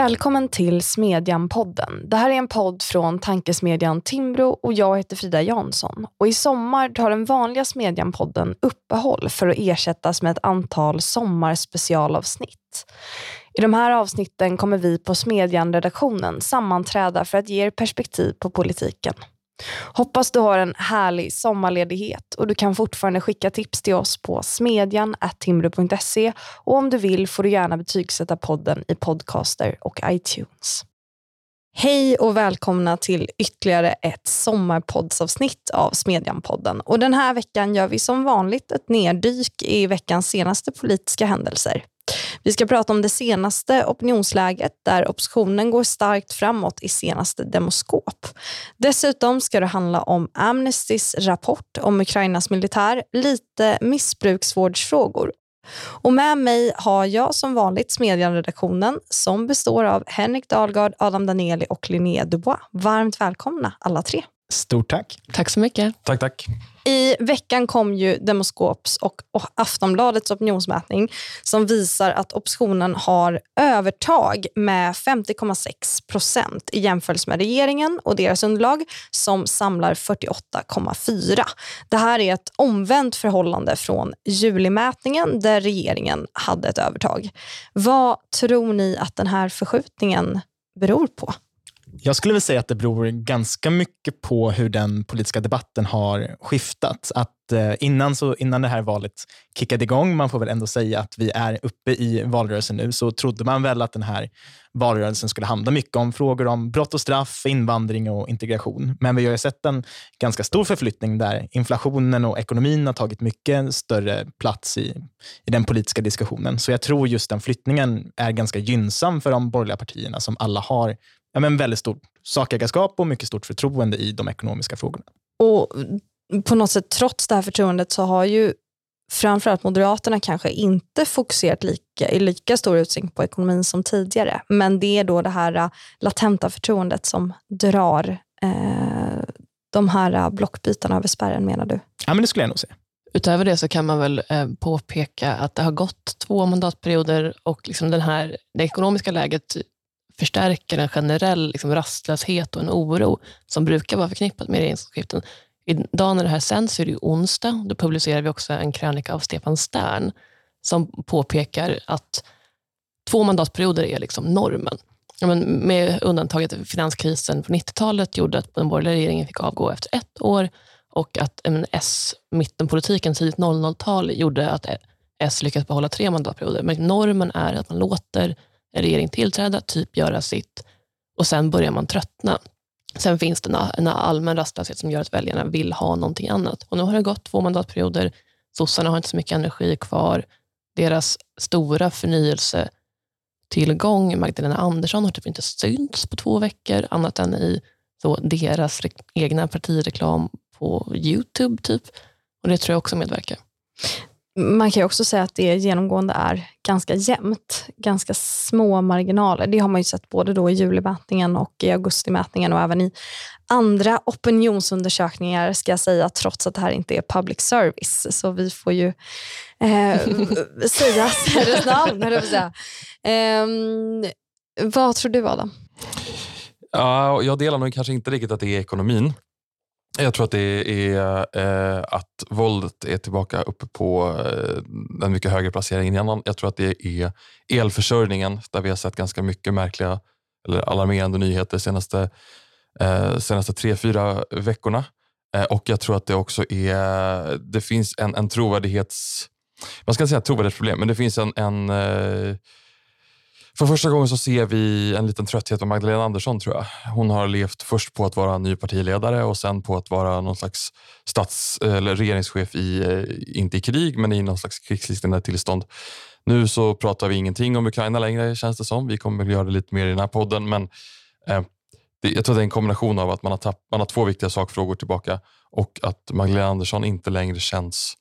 Välkommen till Smedjan-podden. Det här är en podd från tankesmedjan Timbro och jag heter Frida Jansson. Och I sommar tar den vanliga Smedjan-podden uppehåll för att ersättas med ett antal sommarspecialavsnitt. I de här avsnitten kommer vi på Smedjan-redaktionen sammanträda för att ge er perspektiv på politiken. Hoppas du har en härlig sommarledighet och du kan fortfarande skicka tips till oss på smedjan.timbro.se och om du vill får du gärna betygsätta podden i Podcaster och iTunes. Hej och välkomna till ytterligare ett sommarpoddsavsnitt av Smedjan-podden. Och den här veckan gör vi som vanligt ett neddyk i veckans senaste politiska händelser. Vi ska prata om det senaste opinionsläget där oppositionen går starkt framåt i senaste Demoskop. Dessutom ska det handla om Amnestys rapport om Ukrainas militär, lite missbruksvårdsfrågor och med mig har jag som vanligt Smedjan-redaktionen som består av Henrik Dahlgard, Adam Danieli och Linnea Dubois. Varmt välkomna alla tre. Stort tack. Tack så mycket. Tack, tack. I veckan kom ju Demoskops och Aftonbladets opinionsmätning som visar att oppositionen har övertag med 50,6 procent i jämförelse med regeringen och deras underlag som samlar 48,4. Det här är ett omvänt förhållande från julimätningen där regeringen hade ett övertag. Vad tror ni att den här förskjutningen beror på? Jag skulle väl säga att det beror ganska mycket på hur den politiska debatten har skiftat. Att eh, innan, så, innan det här valet kickade igång, man får väl ändå säga att vi är uppe i valrörelsen nu, så trodde man väl att den här valrörelsen skulle handla mycket om frågor om brott och straff, invandring och integration. Men vi har ju sett en ganska stor förflyttning där inflationen och ekonomin har tagit mycket större plats i, i den politiska diskussionen. Så jag tror just den flyttningen är ganska gynnsam för de borgerliga partierna som alla har ja, men väldigt stort sakägarskap och mycket stort förtroende i de ekonomiska frågorna. Och på något sätt, trots det här förtroendet så har ju framförallt Moderaterna kanske inte fokuserat lika, i lika stor utsträckning på ekonomin som tidigare. Men det är då det här äh, latenta förtroendet som drar eh, de här äh, blockbytarna över spärren menar du? Ja, men det skulle jag nog säga. Utöver det så kan man väl eh, påpeka att det har gått två mandatperioder och liksom den här, det ekonomiska läget förstärker en generell liksom, rastlöshet och en oro som brukar vara förknippat med regeringsskiften. Idag när det här sänds så är det onsdag. Då publicerar vi också en krönika av Stefan Stern som påpekar att två mandatperioder är liksom normen. Ja, men med undantaget finanskrisen på 90-talet gjorde att den borgerliga regeringen fick avgå efter ett år och att S-mittenpolitiken tidigt 00-tal gjorde att S lyckades behålla tre mandatperioder. Men normen är att man låter en regering tillträda, typ göra sitt och sen börjar man tröttna. Sen finns det en, allmän rastlöshet som gör att väljarna vill ha någonting annat. Och nu har det gått två mandatperioder. Sossarna har inte så mycket energi kvar. Deras stora förnyelsetillgång, Magdalena Andersson, har typ inte synts på två veckor, annat än i så deras egna partireklam på Youtube. typ. Och Det tror jag också medverkar. Man kan också säga att det genomgående är ganska jämnt, ganska små marginaler. Det har man ju sett både då i julimätningen och i augustimätningen och även i andra opinionsundersökningar ska jag säga, trots att det här inte är public service. Så vi får ju eh, säga Sveriges namn, höll jag säga. Eh, vad tror du Adam? Ja, jag delar nog kanske inte riktigt att det är ekonomin. Jag tror att det är eh, att våldet är tillbaka uppe på eh, en mycket högre placering än innan. Jag tror att det är elförsörjningen där vi har sett ganska mycket märkliga eller alarmerande nyheter de senaste, eh, senaste tre, fyra veckorna. Eh, och jag tror att det också är, det finns en, en trovärdighets, man ska inte säga trovärdighetsproblem, men det finns en, en eh, för första gången så ser vi en liten trötthet på Magdalena Andersson tror jag. Hon har levt först på att vara ny partiledare och sen på att vara någon slags stats eller regeringschef i, eh, inte i krig, men i någon slags krigsliknande tillstånd. Nu så pratar vi ingenting om Ukraina längre känns det som. Vi kommer att göra det lite mer i den här podden, men eh, det, jag tror det är en kombination av att man har, tapp, man har två viktiga sakfrågor tillbaka och att Magdalena Andersson inte längre känns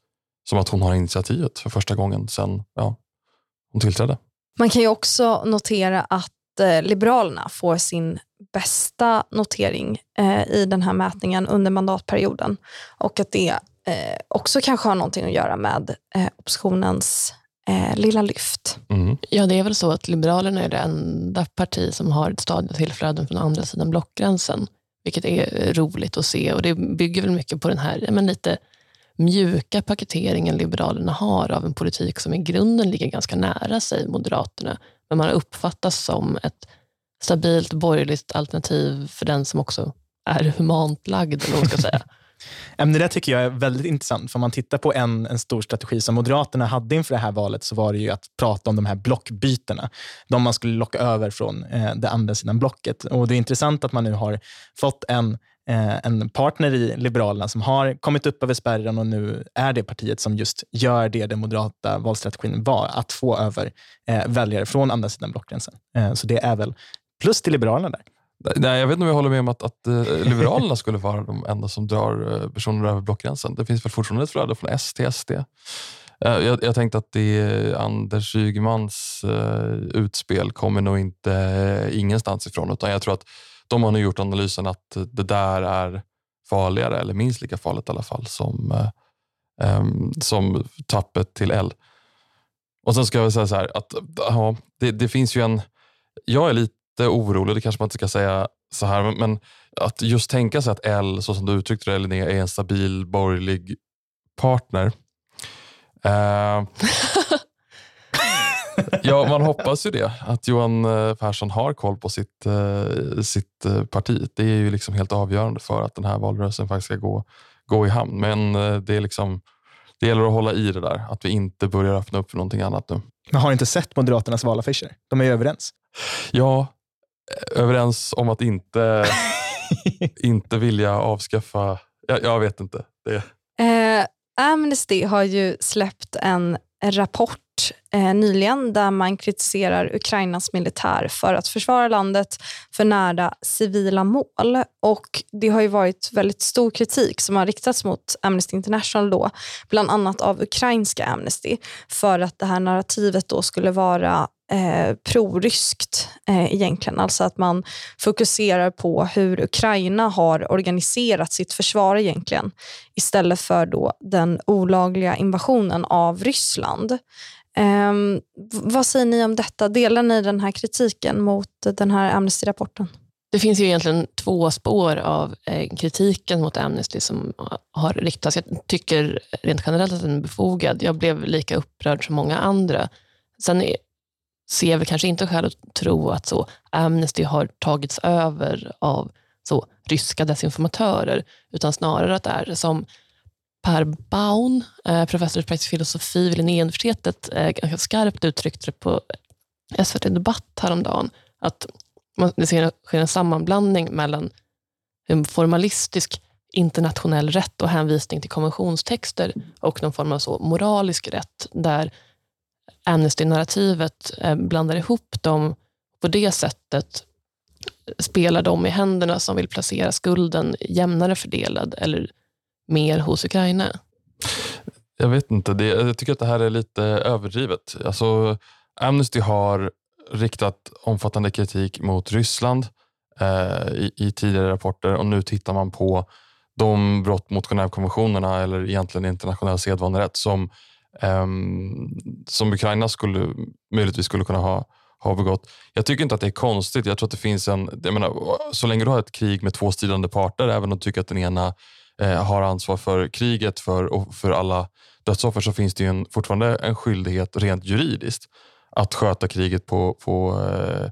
som att hon har initiativet för första gången sen ja, hon tillträdde. Man kan ju också notera att eh, Liberalerna får sin bästa notering eh, i den här mätningen under mandatperioden och att det eh, också kanske har någonting att göra med oppositionens lilla lyft. Mm. Ja, det är väl så att Liberalerna är det enda parti som har ett stadigt tillflöden från andra sidan blockgränsen, vilket är roligt att se. Och Det bygger väl mycket på den här men lite mjuka paketeringen Liberalerna har av en politik som i grunden ligger ganska nära sig Moderaterna, men man uppfattas som ett stabilt borgerligt alternativ för den som också är humant lagd, eller vad man ska säga. Det där tycker jag är väldigt intressant. För om man tittar på en, en stor strategi som Moderaterna hade inför det här valet så var det ju att prata om de här blockbytena. De man skulle locka över från eh, det andra sidan blocket. Och Det är intressant att man nu har fått en, eh, en partner i Liberalerna som har kommit upp över spärren och nu är det partiet som just gör det den moderata valstrategin var, att få över eh, väljare från andra sidan blockgränsen. Eh, så det är väl plus till Liberalerna där. Nej, jag vet inte om jag håller med om att, att eh, Liberalerna skulle vara de enda som drar eh, personer över blockgränsen. Det finns väl fortfarande ett flöde från S till SD. Eh, jag, jag tänkte att det Anders Ygemans utspel kommer nog inte ingenstans ifrån. Utan jag tror att de har nu gjort analysen att det där är farligare, eller minst lika farligt i alla fall, som, ehm, som tappet till L. Och sen ska jag säga så här, att ja, det, det finns ju en... Jag är lite orolig, det kanske man inte ska säga så här, men att just tänka sig att L, så som du uttryckte det Linnea, är en stabil borgerlig partner. Uh, ja, man hoppas ju det. Att Johan eh, Persson har koll på sitt, uh, sitt parti. Det är ju liksom helt avgörande för att den här valrörelsen faktiskt ska gå, gå i hamn. Men det, är liksom, det gäller att hålla i det där, att vi inte börjar öppna upp för någonting annat nu. Men har inte sett Moderaternas valaffischer? De är ju överens. Ja, överens om att inte, inte vilja avskaffa... Jag, jag vet inte. Det. Eh, Amnesty har ju släppt en rapport eh, nyligen där man kritiserar Ukrainas militär för att försvara landet för nära civila mål. Och Det har ju varit väldigt stor kritik som har riktats mot Amnesty International, då, bland annat av ukrainska Amnesty, för att det här narrativet då skulle vara eh, proryskt eh, egentligen. Alltså att man fokuserar på hur Ukraina har organiserat sitt försvar egentligen istället för då den olagliga invasionen av Ryssland. Eh, vad säger ni om detta? Delar ni den här kritiken mot den här Amnesty-rapporten? Det finns ju egentligen två spår av eh, kritiken mot Amnesty som har riktats. Jag tycker rent generellt att den är befogad. Jag blev lika upprörd som många andra. Sen ser vi kanske inte skäl att tro att så Amnesty har tagits över av så ryska desinformatörer, utan snarare att det är som Per Baun, eh, professor i praktisk filosofi vid Linnéuniversitetet, eh, ganska skarpt uttryckte det på SVT Debatt häromdagen, att det sker en sammanblandning mellan en formalistisk internationell rätt och hänvisning till konventionstexter och någon form av så moralisk rätt, där Amnesty-narrativet eh, blandar ihop dem på det sättet spelar de i händerna som vill placera skulden jämnare fördelad eller mer hos Ukraina? Jag vet inte. Det, jag tycker att det här är lite överdrivet. Alltså, Amnesty har riktat omfattande kritik mot Ryssland eh, i, i, tidigare rapporter och nu tittar man på de brott mot Genèvekonventionerna eller egentligen internationell sedvanerätt som um, som Ukraina skulle, möjligtvis skulle kunna ha, ha begått. Jag tycker inte att det är konstigt. Jag tror att det finns en... Jag menar, så länge du har ett krig med två stridande parter, även om du tycker att den ena eh, har ansvar för kriget för, och för alla dödsoffer, så finns det en, fortfarande en skyldighet rent juridiskt att sköta kriget på, på eh,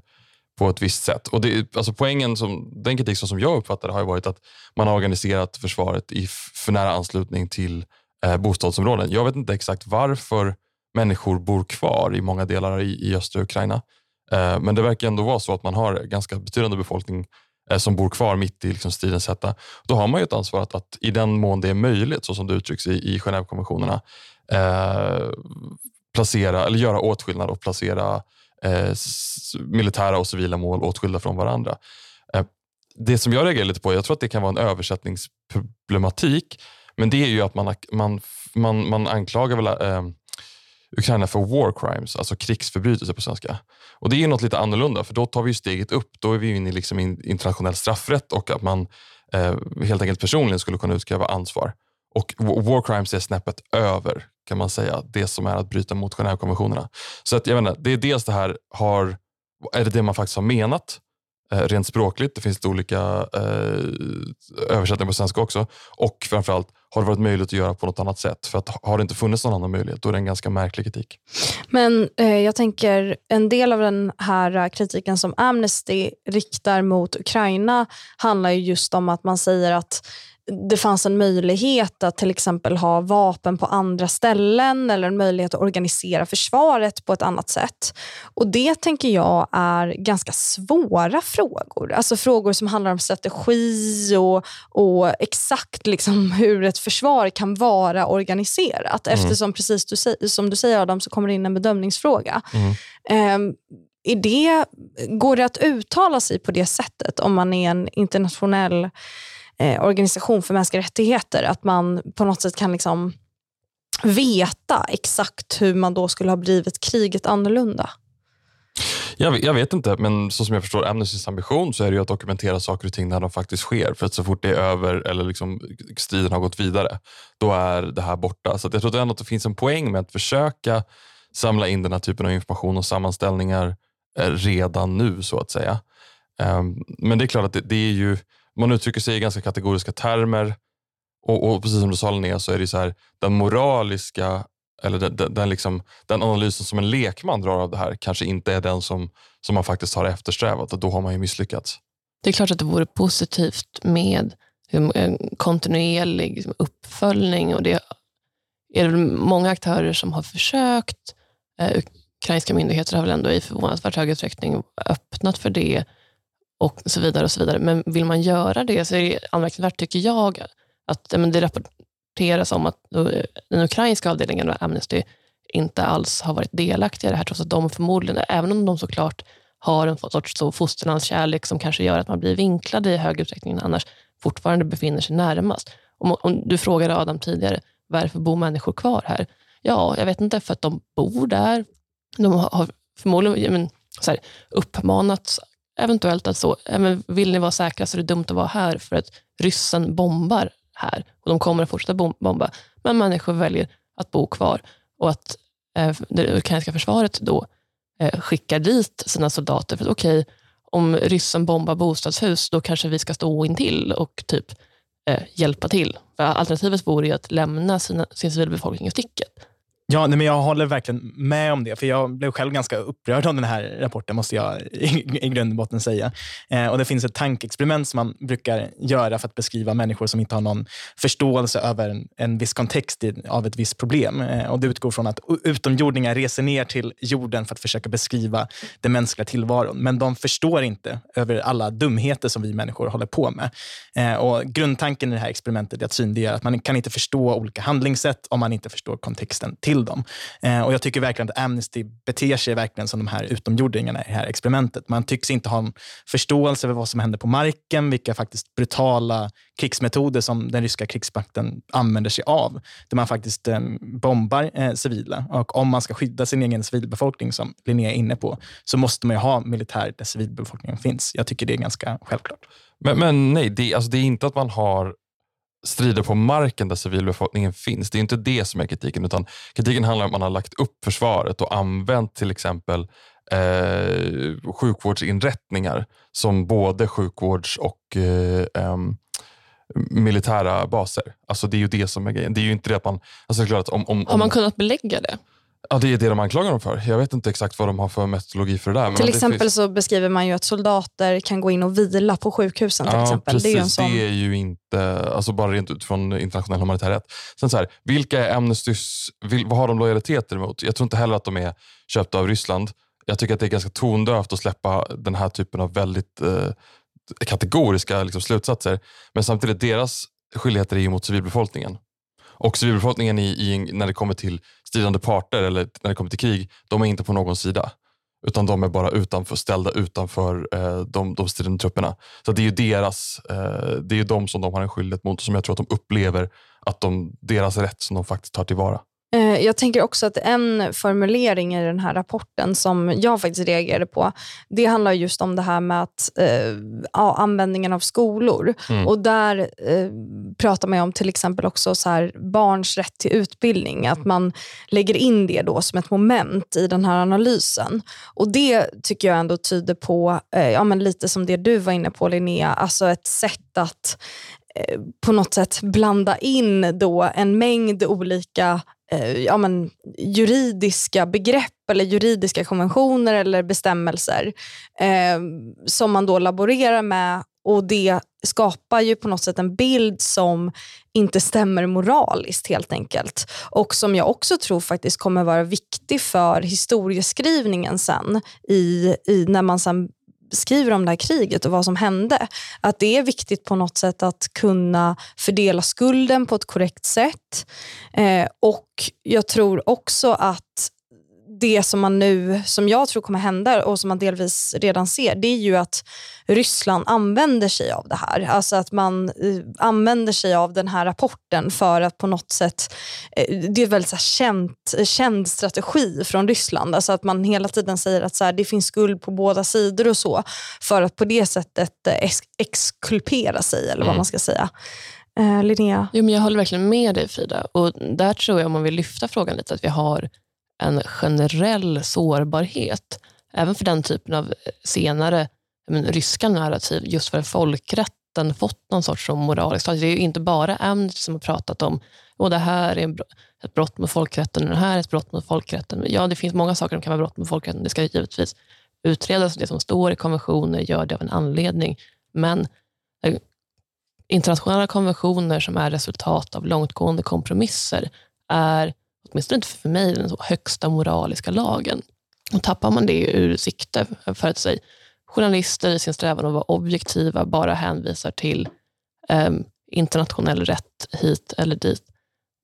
på ett visst sätt. Och det, alltså poängen, som, den kritik som jag uppfattar har varit att man har organiserat försvaret i för nära anslutning till eh, bostadsområden. Jag vet inte exakt varför människor bor kvar i många delar i, i östra Ukraina. Eh, men det verkar ändå vara så att man har ganska betydande befolkning eh, som bor kvar mitt i liksom, stridens hetta. Då har man ju ett ansvar att, att, i den mån det är möjligt, så som det uttrycks i, i Genèvekonventionerna, eh, placera, eller göra åtskillnad och placera eh, militära och civila mål åtskilda från varandra. Eh, det som jag reagerar lite på, jag tror att det kan vara en översättningsproblematik men det är ju att man, man, man, man anklagar väl, eh, Ukraina för war crimes, alltså krigsförbrytelser på svenska. Och Det är ju något lite annorlunda, för då tar vi steget upp. Då är vi inne i liksom internationell straffrätt och att man eh, helt enkelt personligen skulle kunna utkräva ansvar. Och war crimes är snäppet över kan man säga, det som är att bryta mot Genèvekonventionerna. Så att, jag vet inte, det är dels det här, har, är det det man faktiskt har menat? Eh, rent språkligt, det finns lite olika eh, översättningar på svenska också. Och framförallt, har det varit möjligt att göra på något annat sätt? För att har det inte funnits någon annan möjlighet, då är det en ganska märklig kritik. Men eh, jag tänker, en del av den här eh, kritiken som Amnesty riktar mot Ukraina handlar ju just om att man säger att det fanns en möjlighet att till exempel ha vapen på andra ställen eller en möjlighet att organisera försvaret på ett annat sätt. Och Det tänker jag är ganska svåra frågor. Alltså frågor som handlar om strategi och, och exakt liksom hur ett försvar kan vara organiserat. Mm. Eftersom, precis du, som du säger Adam, så kommer det in en bedömningsfråga. Mm. Um, är det, går det att uttala sig på det sättet om man är en internationell eh, organisation för mänskliga rättigheter. Att man på något sätt kan liksom veta exakt hur man då skulle ha blivit kriget annorlunda. Jag vet, jag vet, inte, men så som jag förstår Amnestys ambition så är det ju att dokumentera saker och ting när de faktiskt sker. För att så fort det är över eller liksom striden har gått vidare, då är det här borta. Så jag tror ändå att det finns en poäng med att försöka samla in den här typen av information och sammanställningar eh, redan nu så att säga. Ehm, men det är klart att det, det är ju man uttrycker sig i ganska kategoriska termer. Och, och precis som du sa Linnea, så är det så här, den moraliska eller den, den, den, liksom, den analysen som en lekman drar av det här kanske inte är den som, som man faktiskt har eftersträvat och då har man ju misslyckats. Det är klart att det vore positivt med en kontinuerlig liksom, uppföljning och det är det många aktörer som har försökt. Eh, ukrainska myndigheter har väl ändå i förvånansvärt hög utsträckning öppnat för det och så vidare. och så vidare. Men vill man göra det så är det anmärkningsvärt, tycker jag, att men det rapporteras om att eh, den ukrainska avdelningen av Amnesty inte alls har varit delaktiga i det här, trots att de förmodligen, även om de såklart har en sorts så fosterlandskärlek som kanske gör att man blir vinklad i högre utsträckning än annars, fortfarande befinner sig närmast. Om, om du frågade Adam tidigare, varför bor människor kvar här? Ja, jag vet inte, för att de bor där. De har förmodligen men, så här, uppmanats eventuellt att så, även vill ni vara säkra så är det dumt att vara här för att ryssen bombar här och de kommer att fortsätta bomba. Men människor väljer att bo kvar och att eh, det ukrainska försvaret då eh, skickar dit sina soldater. För okej, okay, om ryssen bombar bostadshus, då kanske vi ska stå intill och typ eh, hjälpa till. För alternativet vore ju att lämna sina, sin civilbefolkning i sticket. Ja, nej, men jag håller verkligen med om det. För Jag blev själv ganska upprörd av den här rapporten, måste jag i, i grund och botten säga. Eh, och Det finns ett tankeexperiment som man brukar göra för att beskriva människor som inte har någon förståelse över en, en viss kontext i, av ett visst problem. Eh, och Det utgår från att utomjordingar reser ner till jorden för att försöka beskriva den mänskliga tillvaron. Men de förstår inte över alla dumheter som vi människor håller på med. Eh, och Grundtanken i det här experimentet är att synliggöra att man kan inte förstå olika handlingssätt om man inte förstår kontexten till till dem. Eh, och Jag tycker verkligen att Amnesty beter sig verkligen som de här utomjordingarna i det här experimentet. Man tycks inte ha en förståelse för vad som händer på marken, vilka faktiskt brutala krigsmetoder som den ryska krigsmakten använder sig av. Där man faktiskt eh, bombar eh, civila. Och om man ska skydda sin egen civilbefolkning, som Linnea är inne på, så måste man ha militär där civilbefolkningen finns. Jag tycker det är ganska självklart. Men, men nej, det, alltså det är inte att man har strider på marken där civilbefolkningen finns. Det är inte det som är kritiken, utan kritiken handlar om att man har lagt upp försvaret och använt till exempel eh, sjukvårdsinrättningar som både sjukvårds och eh, um, militära baser. Alltså Det är ju det som är grejen. Det är ju inte det att man... Alltså klart att om, om, om, har man kunnat belägga det? Ja, det är det de anklagar dem för. Jag vet inte exakt vad de har för metodologi för det där. till exempel finns... så beskriver man ju att soldater kan gå in och vila på sjukhusen. Till ja, exempel. Precis, det är, sån... det är ju inte, alltså bara rent utifrån internationell humanitär rätt. Sen så här, vilka är Amnestys, vad har de lojaliteter emot? Jag tror inte heller att de är köpta av Ryssland. Jag tycker att det är ganska tondövt att släppa den här typen av väldigt eh, kategoriska liksom, slutsatser. Men samtidigt, deras skyldigheter är ju mot civilbefolkningen. Och civilbefolkningen i, i, när det kommer till stridande parter eller när det kommer till krig, de är inte på någon sida. Utan de är bara utanför, ställda utanför eh, de, de stridande trupperna. Så det är ju deras, eh, det är de som de har en skyldighet mot och som jag tror att de upplever att de, deras rätt som de faktiskt tar tillvara. Eh, jag tänker också att en formulering i den här rapporten som jag faktiskt reagerade på, det handlar just om det här med att, eh, ja, användningen av skolor. Mm. Och Där eh, pratar man om till exempel också så här, barns rätt till utbildning. Att man lägger in det då som ett moment i den här analysen. Och Det tycker jag ändå tyder på, eh, ja, men lite som det du var inne på Linnea, alltså ett sätt att eh, på något sätt blanda in då en mängd olika eh, ja, men, juridiska begrepp eller juridiska konventioner eller bestämmelser eh, som man då laborerar med och det skapar ju på något sätt en bild som inte stämmer moraliskt helt enkelt. Och som jag också tror faktiskt kommer vara viktig för historieskrivningen sen i, i när man sen skriver om det här kriget och vad som hände. Att det är viktigt på något sätt att kunna fördela skulden på ett korrekt sätt. Eh, och jag tror också att det som man nu, som jag tror kommer hända och som man delvis redan ser, det är ju att Ryssland använder sig av det här. Alltså att man eh, använder sig av den här rapporten för att på något sätt, eh, det är en väldigt så känt, känd strategi från Ryssland, alltså att man hela tiden säger att så här, det finns skuld på båda sidor och så, för att på det sättet eh, ex exkulpera sig, eller vad Mm. man ska säga. Eh, Linnea? Jo, men jag håller verkligen med dig Frida. Och där tror jag, om man vill lyfta frågan lite, att vi har en generell sårbarhet. Även för den typen av senare men, ryska narrativ, just för att folkrätten fått någon sorts moralisk status. Det är ju inte bara Amnesty som har pratat om att det här är ett brott mot folkrätten och det här är ett brott mot folkrätten. Ja, det finns många saker som kan vara brott mot folkrätten. Det ska givetvis utredas. Det som står i konventioner gör det av en anledning. Men eh, internationella konventioner som är resultat av långtgående kompromisser är, åtminstone inte för mig, den högsta moraliska lagen. Och tappar man det ur sikte för att säga, journalister i sin strävan att vara objektiva bara hänvisar till eh, internationell rätt hit eller dit,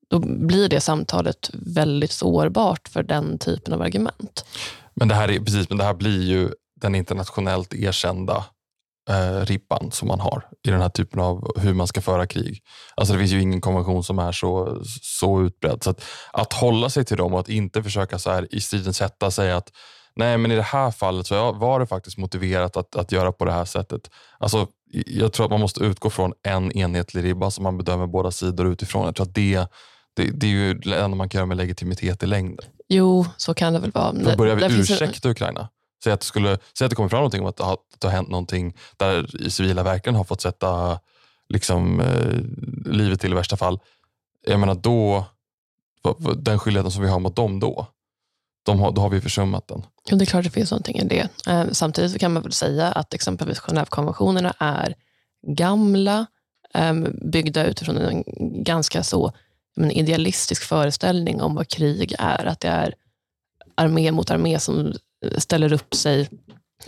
då blir det samtalet väldigt sårbart för den typen av argument. Men det här, är, precis, men det här blir ju den internationellt erkända eh, ribban som man har i den här typen av hur man ska föra krig. Alltså Det finns ju ingen konvention som är så, så utbredd. Så att, att hålla sig till dem och att inte försöka så här i stridens hetta säga att nej men i det här fallet så var det faktiskt motiverat att, att göra på det här sättet. Alltså, jag tror att man måste utgå från en enhetlig ribba som man bedömer båda sidor utifrån. Jag tror att det, det, det är ju det enda man kan göra med legitimitet i längden. Jo, så kan det väl vara. Då börjar vi finns en- ursäkta Ukraina. Säg att, det skulle, säg att det kommer fram någonting om att det har, det har hänt någonting där civila verkligen har fått sätta liksom, eh, livet till i värsta fall. Jag menar då, den skyldigheten som vi har mot dem då, de har, då har vi försummat den. Ja, det är klart det finns någonting i det. Eh, samtidigt så kan man väl säga att exempelvis Genèvekonventionerna är gamla, eh, byggda utifrån en ganska så en idealistisk föreställning om vad krig är. Att det är armé mot armé som ställer upp sig,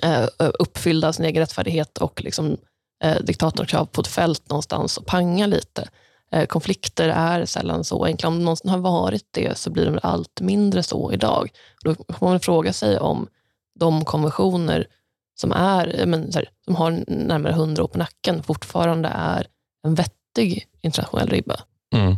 eh, eh, uppfyllda av sin egen rättfärdighet och liksom, eh, diktatorns krav på ett fält någonstans och panga lite. Eh, konflikter är sällan så enkla. Om de någonsin har varit det så blir de allt mindre så idag. Då får man fråga sig om de konventioner som, är, men, så här, som har närmare hundra år på nacken fortfarande är en vettig internationell ribba. Mm.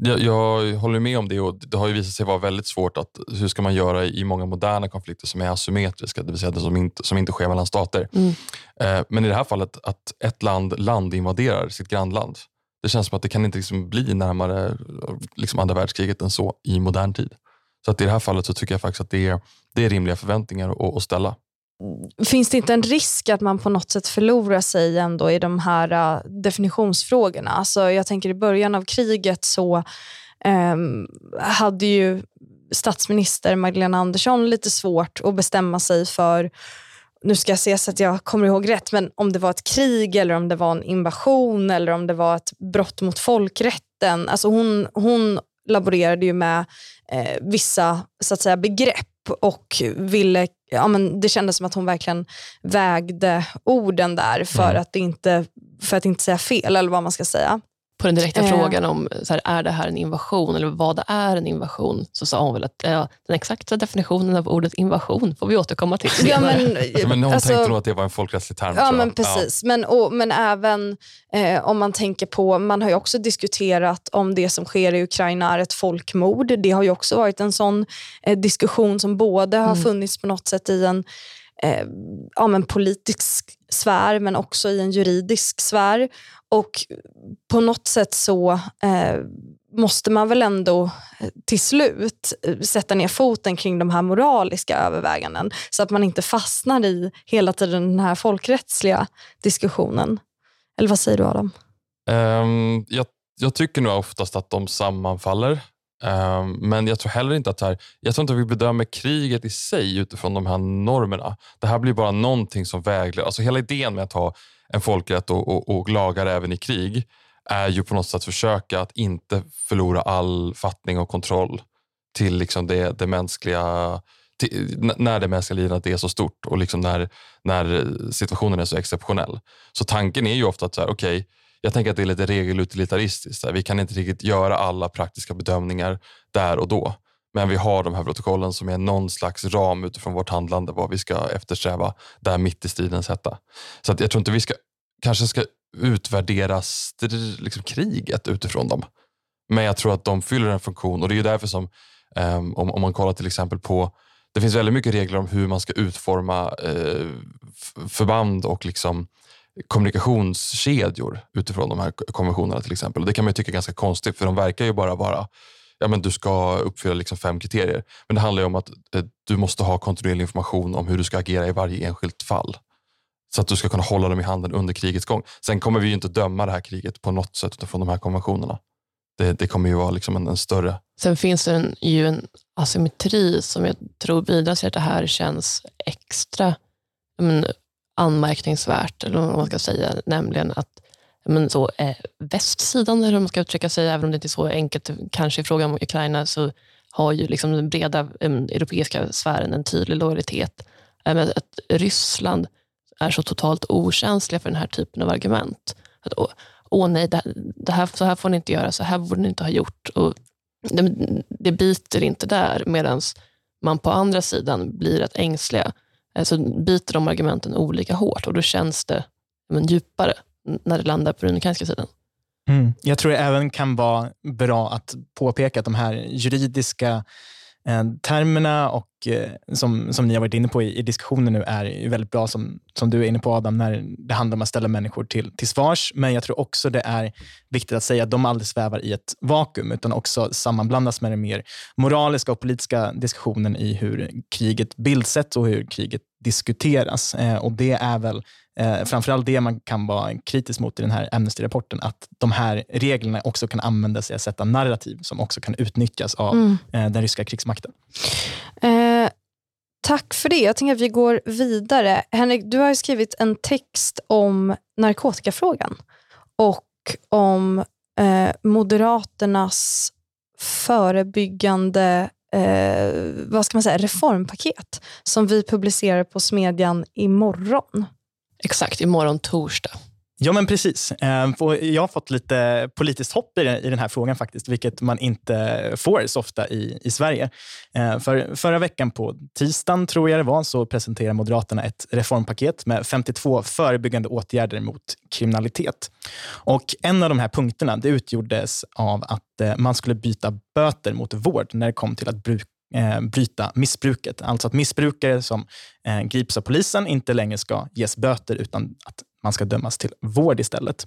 Jag, jag håller med om det och det har ju visat sig vara väldigt svårt att hur ska man göra i många moderna konflikter som är asymmetriska, det vill säga det som inte, som inte sker mellan stater. Mm. Eh, men i det här fallet att ett land landinvaderar sitt grannland. Det känns som att det kan inte liksom bli närmare liksom andra världskriget än så i modern tid. Så att i det här fallet så tycker jag faktiskt att det är, det är rimliga förväntningar att, att ställa. Finns det inte en risk att man på något sätt förlorar sig ändå i de här äh, definitionsfrågorna? Alltså, jag tänker i början av kriget så um, hade ju statsminister Magdalena Andersson lite svårt att bestämma sig för nu ska jag se så att jag kommer ihåg rätt, men om det var ett krig eller om det var en invasion eller om det var ett brott mot folkrätten. Alltså hon, hon laborerade ju med eh, vissa så att säga, begrepp och ville, ja, men det kändes som att hon verkligen vägde orden där för, Mm. att, inte, för att inte säga fel, eller vad man ska säga. På den direkta Eh. frågan om så här, är det här en invasion eller vad är en invasion så sa hon väl att ja, den exakta definitionen av ordet invasion får vi återkomma till Ja, senare. men, Men hon alltså- tänkte nog att det var en folkrättslig term. Ja, men precis. Men, och, men även eh, om man tänker på, man har ju också diskuterat om det som sker i Ukraina är ett folkmord. Det har ju också varit en sån eh, diskussion som både har Mm. funnits på något sätt i en eh, ja, men politisk sfär men också i en juridisk sfär. Och på något sätt så eh, måste man väl ändå eh, till slut eh, sätta ner foten kring de här moraliska överväganden så att man inte fastnar i hela tiden den här folkrättsliga diskussionen. Eller vad säger du Adam? Um, jag, jag tycker nog oftast att de sammanfaller. Ehm, men jag tror heller inte att här, jag tror inte att vi bedömer kriget i sig utifrån de här normerna. Det här blir bara någonting som vägleder. Alltså hela idén med att ha en folkrätt och, och, och lagar även i krig är ju på något sätt försöka att inte förlora all fattning och kontroll till liksom det, det mänskliga till, när det mänskliga lidandet är så stort och liksom när, när situationen är så exceptionell. Så tanken är ju ofta att så här, okej, jag tänker att det är lite regelutilitaristiskt. Vi kan inte riktigt göra alla praktiska bedömningar där och då. Men vi har de här protokollen som är någon slags ram utifrån vårt handlande, vad vi ska eftersträva där mitt i stridens hetta. Så att jag tror inte vi ska, kanske ska utvärdera str- liksom kriget utifrån dem. Men jag tror att de fyller en funktion och det är ju därför som, um, om, om man kollar till exempel på det finns väldigt mycket regler om hur man ska utforma eh, f- förband och liksom kommunikationskedjor utifrån de här konventionerna till exempel. Och det kan man ju tycka är ganska konstigt för de verkar ju bara vara ja, men du ska uppfylla liksom fem kriterier. Men det handlar ju om att eh, du måste ha kontinuerlig information om hur du ska agera i varje enskilt fall. Så att du ska kunna hålla dem i handen under krigets gång. Sen kommer vi ju inte döma det här kriget på något sätt utifrån de här konventionerna. Det, det kommer ju vara liksom en, en större... Sen finns det en, ju en asymmetri som jag tror bidrar till att det här känns extra men, anmärkningsvärt, eller vad man ska säga, nämligen att men, så, eh, västsidan, eller hur man ska uttrycka sig, även om det inte är så enkelt, kanske i fråga om Ukraina, så har ju liksom den breda eh, europeiska sfären en tydlig lojalitet. Eh, att Ryssland är så totalt okänsliga för den här typen av argument. Att, åh, åh nej, det, det här, så här får ni inte göra, så här borde ni inte ha gjort. Och det, det biter inte där, medan man på andra sidan blir rätt ängsliga. Alltså, Så biter de argumenten olika hårt och då känns det men, djupare när det landar på den ukrainska sidan. Mm. Jag tror det även kan vara bra att påpeka att de här juridiska eh, termerna och eh, som, som ni har varit inne på i, i diskussionen nu är väldigt bra, som, som du är inne på Adam, när det handlar om att ställa människor till, till svars. Men jag tror också det är viktigt att säga att de aldrig svävar i ett vakuum, utan också sammanblandas med den mer moraliska och politiska diskussionen i hur kriget bildsätts och hur kriget diskuteras. Eh, och det är väl eh, framförallt det man kan vara kritisk mot i den här Amnesty-rapporten, att de här reglerna också kan användas i att sätta narrativ som också kan utnyttjas av Mm. eh, den ryska krigsmakten. Eh, tack för det. Jag tänker att vi går vidare. Henrik, du har skrivit en text om narkotikafrågan och om eh, Moderaternas förebyggande eh, vad ska man säga, reformpaket som vi publicerar på Smedjan imorgon. Exakt, imorgon torsdag. Ja, men precis. Ehm, jag har fått lite politiskt hopp i den, här frågan faktiskt, vilket man inte får så ofta i, i Sverige. Ehm, för förra veckan på tisdagen, tror jag det var, så presenterade Moderaterna ett reformpaket med 52 förebyggande åtgärder mot kriminalitet. Och En av de här punkterna det utgjordes av att eh, man skulle byta böter mot vård när det kom till att bruka eh, bryta missbruket. Alltså att missbrukare som eh, grips av polisen inte längre ska ges böter utan att man ska dömas till vård istället.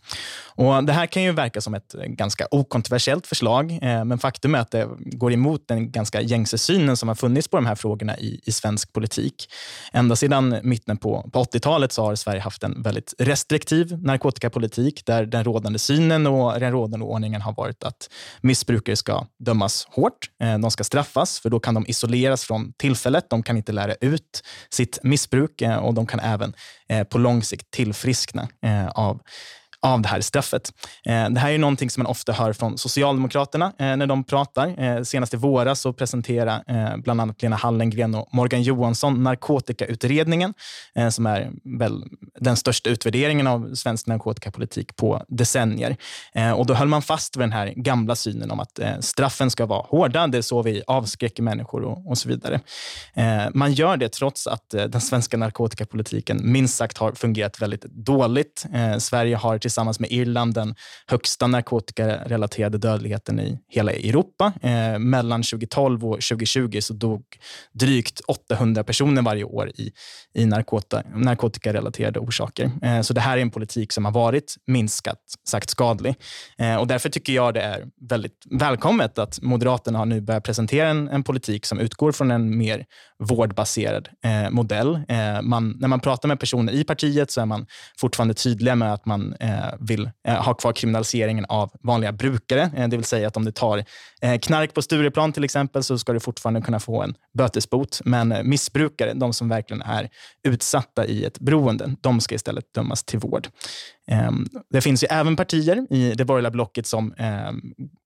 Och det här kan ju verka som ett ganska okontroversiellt förslag, eh, men faktum är att det går emot den ganska gängse synen som har funnits på de här frågorna i, i svensk politik. Ända sedan mitten på, på 80-talet så har Sverige haft en väldigt restriktiv narkotikapolitik där den rådande synen och den rådande ordningen har varit att missbrukare ska dömas hårt. Eh, De ska straffas, för då kan de isoleras från tillfället. De kan inte lära ut sitt missbruk eh, och de kan även eh, på lång sikt tillfriskna eh, av av det här straffet. Eh, det här är någonting som man ofta hör från Socialdemokraterna eh, när de pratar. Eh, senast i våras så presenterade bland annat Lena Hallengren och Morgan Johansson narkotikautredningen, som är väl den största utvärderingen av svensk narkotikapolitik på decennier. Och då höll man fast vid den här gamla synen om att straffen ska vara hårda, det är så vi avskräcker människor och, och så vidare. man gör det trots att den svenska narkotikapolitiken minst sagt har fungerat väldigt dåligt. Sverige har till tillsammans med Irland den högsta narkotikarelaterade dödligheten i hela Europa. Eh, mellan 2012 och 2020 så dog drygt 800 personer varje år i, i narkota, narkotikarelaterade orsaker. Eh, så det här är en politik som har varit minskat sagt skadlig. Eh, och därför tycker jag det är väldigt välkommet att Moderaterna har nu börjat presentera en, en politik som utgår från en mer vårdbaserad eh, modell. Eh, man, när man pratar med personer i partiet så är man fortfarande tydliga med att man eh, Eh, vill eh, ha kvar kriminaliseringen av vanliga brukare. Eh, det vill säga att om du tar eh, knark på Stureplan till exempel så ska du fortfarande kunna få en bötesbot. Men eh, missbrukare, de som verkligen är utsatta i ett beroende, de ska istället dömas till vård. Ehm, det finns ju även partier i det borgerliga blocket som ehm,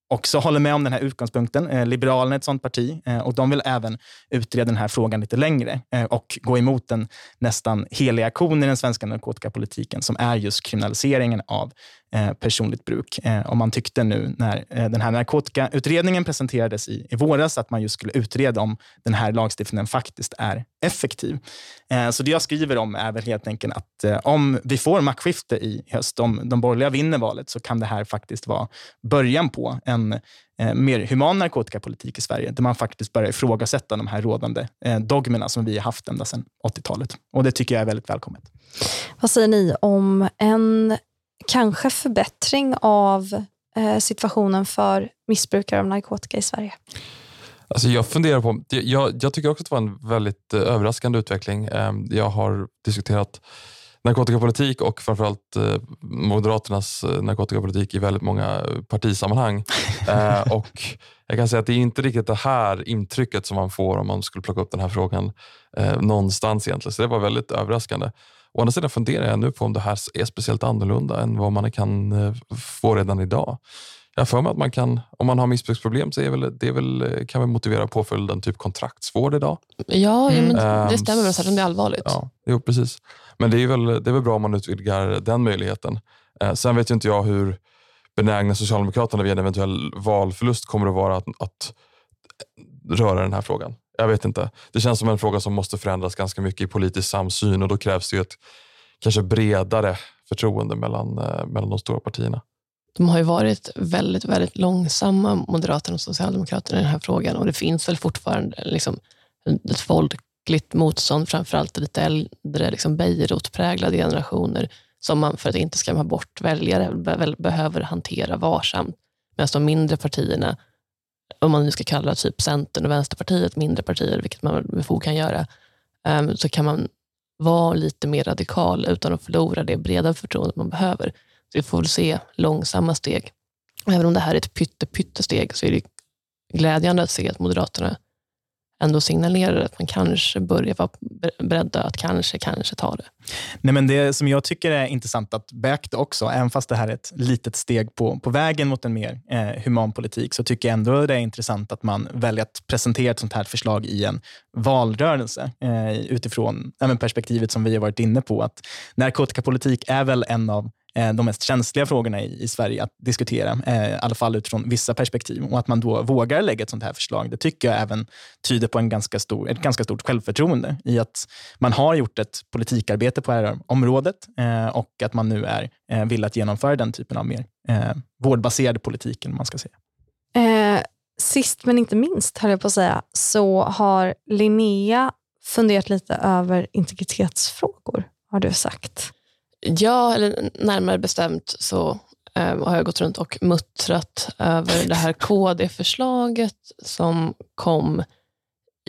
också håller med om den här utgångspunkten. Eh, Liberalerna är ett sådant parti eh, och de vill även utreda den här frågan lite längre eh, och gå emot den nästan heliga kon i den svenska narkotikapolitiken som är just kriminaliseringen av Eh, personligt bruk. Eh, om man tyckte nu när eh, den här narkotikautredningen presenterades i, i våras att man just skulle utreda om den här lagstiftningen faktiskt är effektiv. Så det jag skriver om är väl helt enkelt att om vi får maktskifte i höst, om de borgerliga vinner valet, så kan det här faktiskt vara början på en mer human narkotikapolitik i Sverige, där man faktiskt börjar ifrågasätta de här rådande dogmerna som vi har haft ända sedan 80-talet. Och det tycker jag är väldigt välkommet. Vad säger ni om en kanske förbättring av eh, situationen för missbrukare av narkotika i Sverige? Alltså jag funderar på, jag, jag tycker också att det var en väldigt eh, överraskande utveckling. Eh, jag har diskuterat narkotikapolitik och framförallt eh, Moderaternas eh, narkotikapolitik i väldigt många partisammanhang. Eh, och jag kan säga att det är inte riktigt det här intrycket som man får om man skulle plocka upp den här frågan någonstans egentligen. Så det var väldigt överraskande. Å andra sidan funderar jag nu på om det här är speciellt annorlunda än vad man kan eh, få redan idag. Jag för mig att man kan, om man har missbruksproblem så är väl, det väl, eh, kan väl motivera påföljden typ kontraktsvård idag. Ja, mm. men det ehm, stämmer väl, särskilt om det är allvarligt. Ja, jo, precis. Men det är, väl, det är väl bra om man utvidgar den möjligheten. Eh, sen vet ju inte jag hur benägna Socialdemokraterna vid en eventuell valförlust kommer att vara att, att röra den här frågan. Jag vet inte. Det känns som en fråga som måste förändras ganska mycket i politisk samsyn och då krävs det ju ett kanske bredare förtroende mellan, eh, mellan de stora partierna. De har ju varit väldigt, väldigt långsamma, Moderaterna och Socialdemokraterna i den här frågan och det finns väl fortfarande liksom ett folkligt motstånd, framförallt lite äldre, liksom Beirut-präglade generationer som man, för att inte skrämma bort väljare, behöver hantera varsamt. Medan de mindre partierna om man nu ska kalla typ Centern och Vänsterpartiet mindre partier, vilket man med fog kan göra, ehm, så kan man vara lite mer radikal utan att förlora det breda förtroende man behöver. Så vi får väl se långsamma steg. Även om det här är ett pytte, pyttesteg så är det glädjande att se att Moderaterna ändå signalerar att man kanske börjar vara beredd att kanske, kanske ta det. Nej, men det som jag tycker är intressant att beakta också, även fast det här är ett litet steg på, på vägen mot en mer eh, human politik, så tycker jag ändå det är intressant att man väljer att presentera ett sånt här förslag i en valrörelse eh, utifrån eh, perspektivet som vi har varit inne på, att narkotikapolitik är väl en av Eh, de mest känsliga frågorna i, i Sverige att diskutera, eh, i alla fall utifrån vissa perspektiv. Och att man då vågar lägga ett sånt här förslag, det tycker jag även tyder på en ganska stor, ett ganska stort självförtroende i att man har gjort ett politikarbete på det här området eh, och att man nu är eh, vill att genomföra den typen av mer eh, vårdbaserad politik, man ska säga. Eh, sist men inte minst, höll jag på att säga, så har Linnea funderat lite över integritetsfrågor, har du sagt. Ja, eller närmare bestämt så eh, har jag gått runt och muttrat över det här KD-förslaget som kom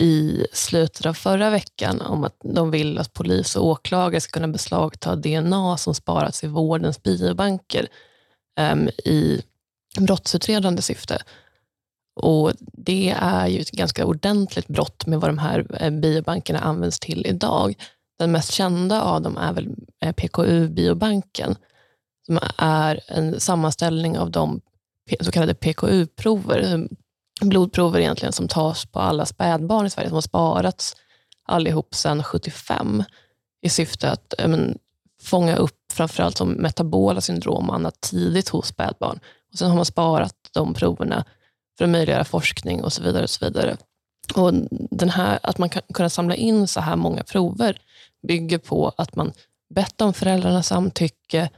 i slutet av förra veckan om att de vill att polis och åklagare ska kunna beslagta DNA som sparats i vårdens biobanker eh, i brottsutredande syfte. Och Det är ju ett ganska ordentligt brott med vad de här eh, biobankerna används till idag. Den mest kända av dem är väl Eh, PKU-biobanken som är en sammanställning av de så kallade PKU-prover, eh, blodprover egentligen som tas på alla spädbarn i Sverige som har sparats allihop sedan 75 i syfte att eh, men, fånga upp framförallt som metabola syndrom och annat tidigt hos spädbarn. Och sen har man sparat de proverna för att möjliggöra forskning och så vidare. Och så vidare. Och den här, att man kan kunna samla in så här många prover bygger på att man bett om föräldrarnas samtycke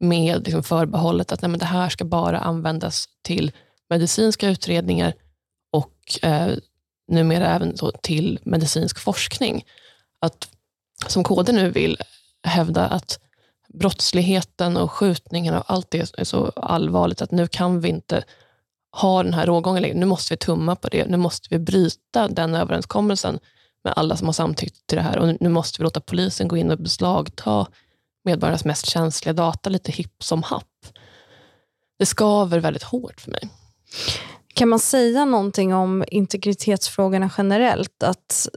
med liksom förbehållet att nej, men det här ska bara användas till medicinska utredningar och eh, numera även till medicinsk forskning. Att, som KD nu vill hävda att brottsligheten och skjutningen och allt det är så allvarligt att nu kan vi inte ha den här rågången längre. Nu måste vi tumma på det. Nu måste vi bryta den överenskommelsen med alla som har samtyckt till det här och nu måste vi låta polisen gå in och beslagta medborgarnas mest känsliga data lite hipp som happ. Det skaver väldigt hårt för mig. Kan man säga någonting om integritetsfrågorna generellt? Att,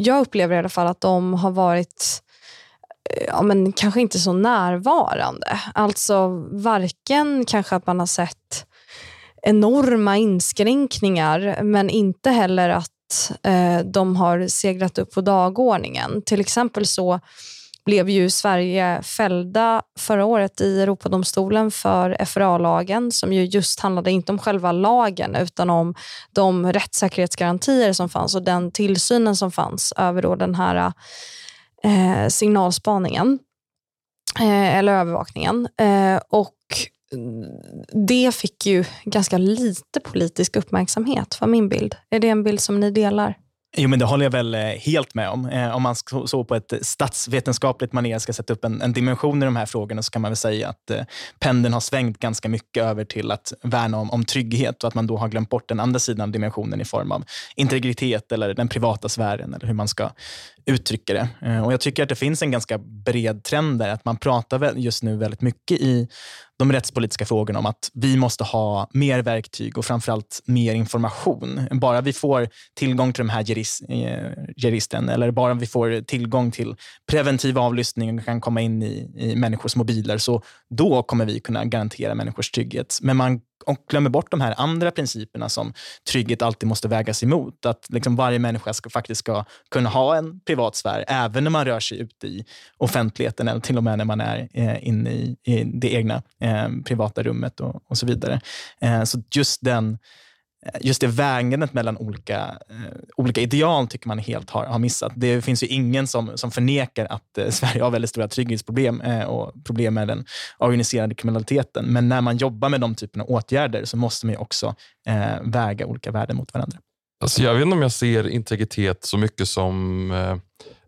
jag upplever i alla fall att de har varit eh, ja, men kanske inte så närvarande. Alltså varken kanske att man har sett enorma inskränkningar men inte heller att eh, de har seglat upp på dagordningen. Till exempel så blev ju Sverige fällda förra året i Europadomstolen för FRA-lagen som ju just handlade inte om själva lagen utan om de rättssäkerhetsgarantier som fanns och den tillsynen som fanns över då den här eh, signalspaningen eh, eller övervakningen. Eh, och det fick ju ganska lite politisk uppmärksamhet, var min bild. Är det en bild som ni delar? Jo, men det håller jag väl eh, helt med om. Eh, om man så på ett statsvetenskapligt manér ska sätta upp en, en, dimension i de här frågorna så kan man väl säga att eh, pendeln har svängt ganska mycket över till att värna om, om trygghet och att man då har glömt bort den andra sidan av dimensionen i form av integritet eller den privata sfären eller hur man ska uttrycka det. Eh, och Jag tycker att det finns en ganska bred trend där, att man pratar just nu väldigt mycket i de rättspolitiska frågorna om att vi måste ha mer verktyg och framförallt mer information. Bara vi får tillgång till de här registren eh, eller bara vi får tillgång till preventiv avlyssning och kan komma in i, i människors mobiler, så då kommer vi kunna garantera människors trygghet. Men man och glömmer bort de här andra principerna som trygghet alltid måste vägas emot. Att liksom varje människa ska, faktiskt ska kunna ha en privat sfär, även när man rör sig ute i offentligheten eller till och med när man är eh, inne i, i det egna eh, privata rummet och, och så vidare. Eh, så just den Eh, Eh, just det vägandet mellan olika, eh, olika ideal tycker man helt har, har missat. Det finns ju ingen som, som förnekar att eh, Sverige har väldigt stora trygghetsproblem eh, och problem med den organiserade kriminaliteten. Men när man jobbar med de typerna av åtgärder så måste man också eh, väga olika värden mot varandra. Alltså jag vet inte om jag ser integritet så mycket som, eh,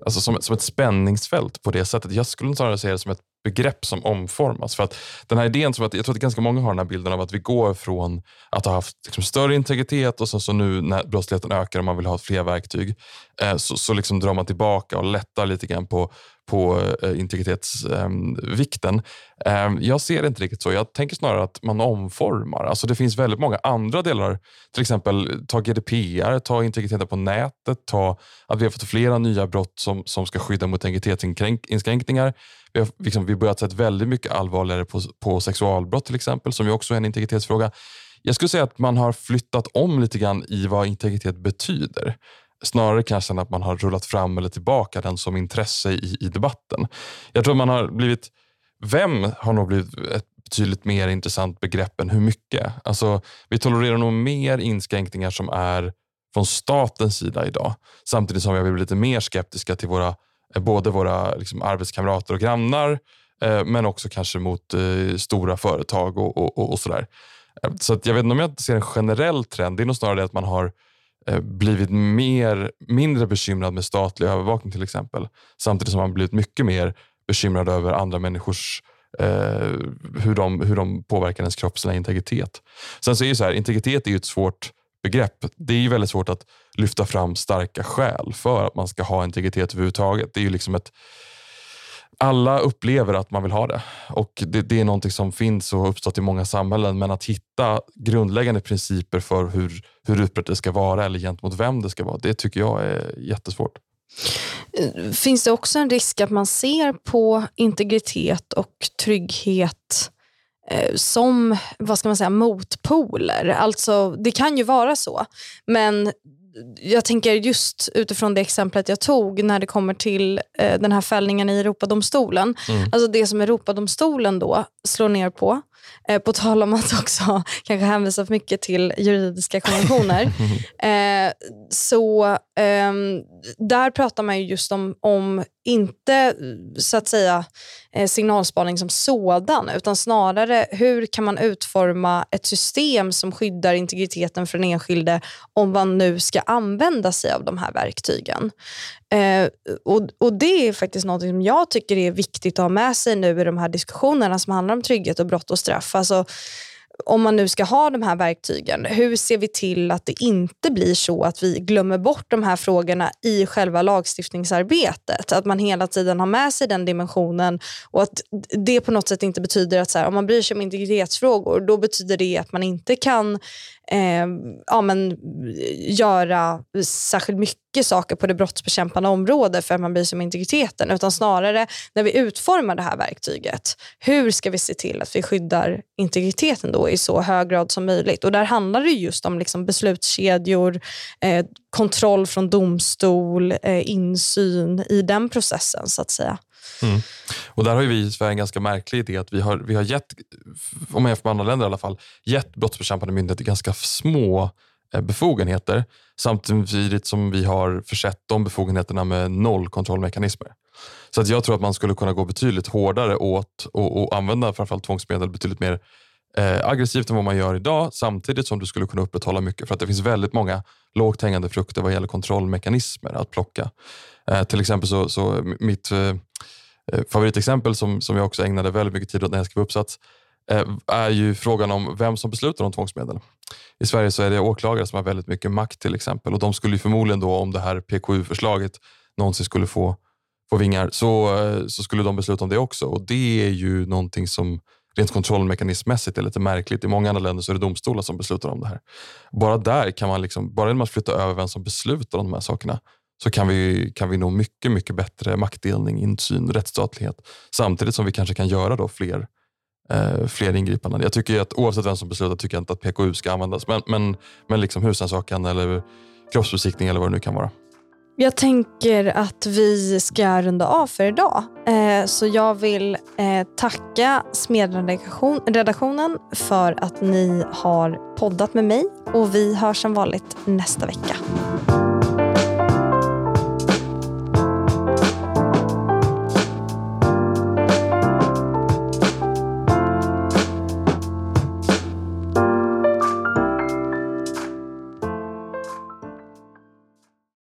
alltså som, som ett spänningsfält på det sättet. Jag skulle snarare se det som ett begrepp som omformas. För att den här idén, som att, jag tror att ganska många har den här bilden av att vi går från att ha haft liksom större integritet och så, så nu när brottsligheten ökar och man vill ha fler verktyg, eh, så, så liksom drar man tillbaka och lättar lite grann på, på eh, integritetsvikten. Eh, jag ser det inte riktigt så. Jag tänker snarare att man omformar. Alltså det finns väldigt många andra delar. Till exempel ta GDPR, ta integriteten på nätet, ta att vi har fått flera nya brott som, som ska skydda mot integritetsinskränkningar. Vi har liksom, vi börjat sett väldigt mycket allvarligare på, på sexualbrott till exempel, som ju också är en integritetsfråga. Jag skulle säga att man har flyttat om lite grann i vad integritet betyder. Snarare kanske än att man har rullat fram eller tillbaka den som intresse i, i debatten. Jag tror man har blivit, vem har nog blivit ett betydligt mer intressant begrepp än hur mycket. Alltså, vi tolererar nog mer inskränkningar som är från statens sida idag. Samtidigt som vi har blivit lite mer skeptiska till våra Eh, både våra liksom, arbetskamrater och grannar, eh, men också kanske mot eh, stora företag och, och, och sådär. Eh, så att jag vet inte om jag ser en generell trend. Det är nog snarare det att man har eh, blivit mer, mindre bekymrad med statlig övervakning till exempel. Samtidigt som man blivit mycket mer bekymrad över andra människors eh, hur, de, hur de påverkar ens kroppsliga integritet. Sen så är det så här, integritet är ju ett svårt begrepp. Det är ju väldigt svårt att lyfta fram starka skäl för att man ska ha integritet överhuvudtaget. Det är ju liksom ett alla upplever att man vill ha det och det, det är någonting som finns och har uppstått i många samhällen. Men att hitta grundläggande principer för hur, hur utbrett det ska vara eller gentemot vem det ska vara, det tycker jag är jättesvårt. finns det också en risk att man ser på integritet och trygghet eh, som vad ska man säga, motpoler. Alltså, det kan ju vara så, men jag tänker just utifrån det exemplet jag tog när det kommer till eh, den här fällningen i Europadomstolen. Mm. Alltså det som Europadomstolen då slår ner på, eh, på tal om att också kanske hänvisa för mycket till juridiska konventioner. eh, så ehm, där pratar man just om, om inte så att säga eh, signalspaning som sådan, utan snarare hur kan man utforma ett system som skyddar integriteten för den enskilde om man nu ska använda sig av de här verktygen. Eh, och, och Det är faktiskt något som jag tycker är viktigt att ha med sig nu i de här diskussionerna som handlar om trygghet och brott och straff. Alltså, om man nu ska ha de här verktygen, hur ser vi till att det inte blir så att vi glömmer bort de här frågorna i själva lagstiftningsarbetet? Att man hela tiden har med sig den dimensionen och att det på något sätt inte betyder att så här, om man bryr sig om integritetsfrågor, då betyder det att man inte kan eh, ja, men, göra särskilt mycket saker på det brottsbekämpande området för att man bryr sig om integriteten. Utan snarare när vi utformar det här verktyget, hur ska vi se till att vi skyddar integriteten då i så hög grad som möjligt? Och Där handlar det just om liksom beslutskedjor, eh, kontroll från domstol, eh, insyn i den processen så att säga. Mm. Och där har vi i Sverige en ganska märklig idé att vi har, vi har gett, om man jämför med andra länder i alla fall, gett brottsbekämpande myndigheter ganska små eh, befogenheter samtidigt som vi har försett de befogenheterna med noll kontrollmekanismer. Så att jag tror att man skulle kunna gå betydligt hårdare åt och, och använda framförallt tvångsmedel betydligt mer eh, aggressivt än vad man gör idag samtidigt som du skulle kunna upprätthålla mycket för att det finns väldigt många lågt hängande frukter vad gäller kontrollmekanismer att plocka. Eh, till exempel så, så eh, mitt eh, eh, favoritexempel som, som jag också ägnade väldigt mycket tid åt när jag skrev uppsats eh, är ju frågan om vem som beslutar om tvångsmedel. I Sverige så är det åklagare som har väldigt mycket makt till exempel och de skulle förmodligen då om det här PKU-förslaget någonsin skulle få, få vingar så, eh, så skulle de besluta om det också och det är ju någonting som rent kontrollmekanismmässigt är lite märkligt. I många andra länder så är det domstolar som beslutar om det här. Bara där kan man, liksom, bara genom att flytta över vem som beslutar om de här sakerna så kan vi, kan vi nå mycket, mycket bättre maktdelning, insyn, rättsstatlighet samtidigt som vi kanske kan göra då fler, eh, fler ingripanden. Jag tycker att oavsett vem som beslutar tycker jag inte att PKU ska användas, men, men, men liksom husrannsakan eller kroppsbesiktning eller vad det nu kan vara. Jag tänker att vi ska runda av för idag. Eh, så jag vill eh, tacka Smedredaktionen för att ni har poddat med mig och vi hörs som vanligt nästa vecka.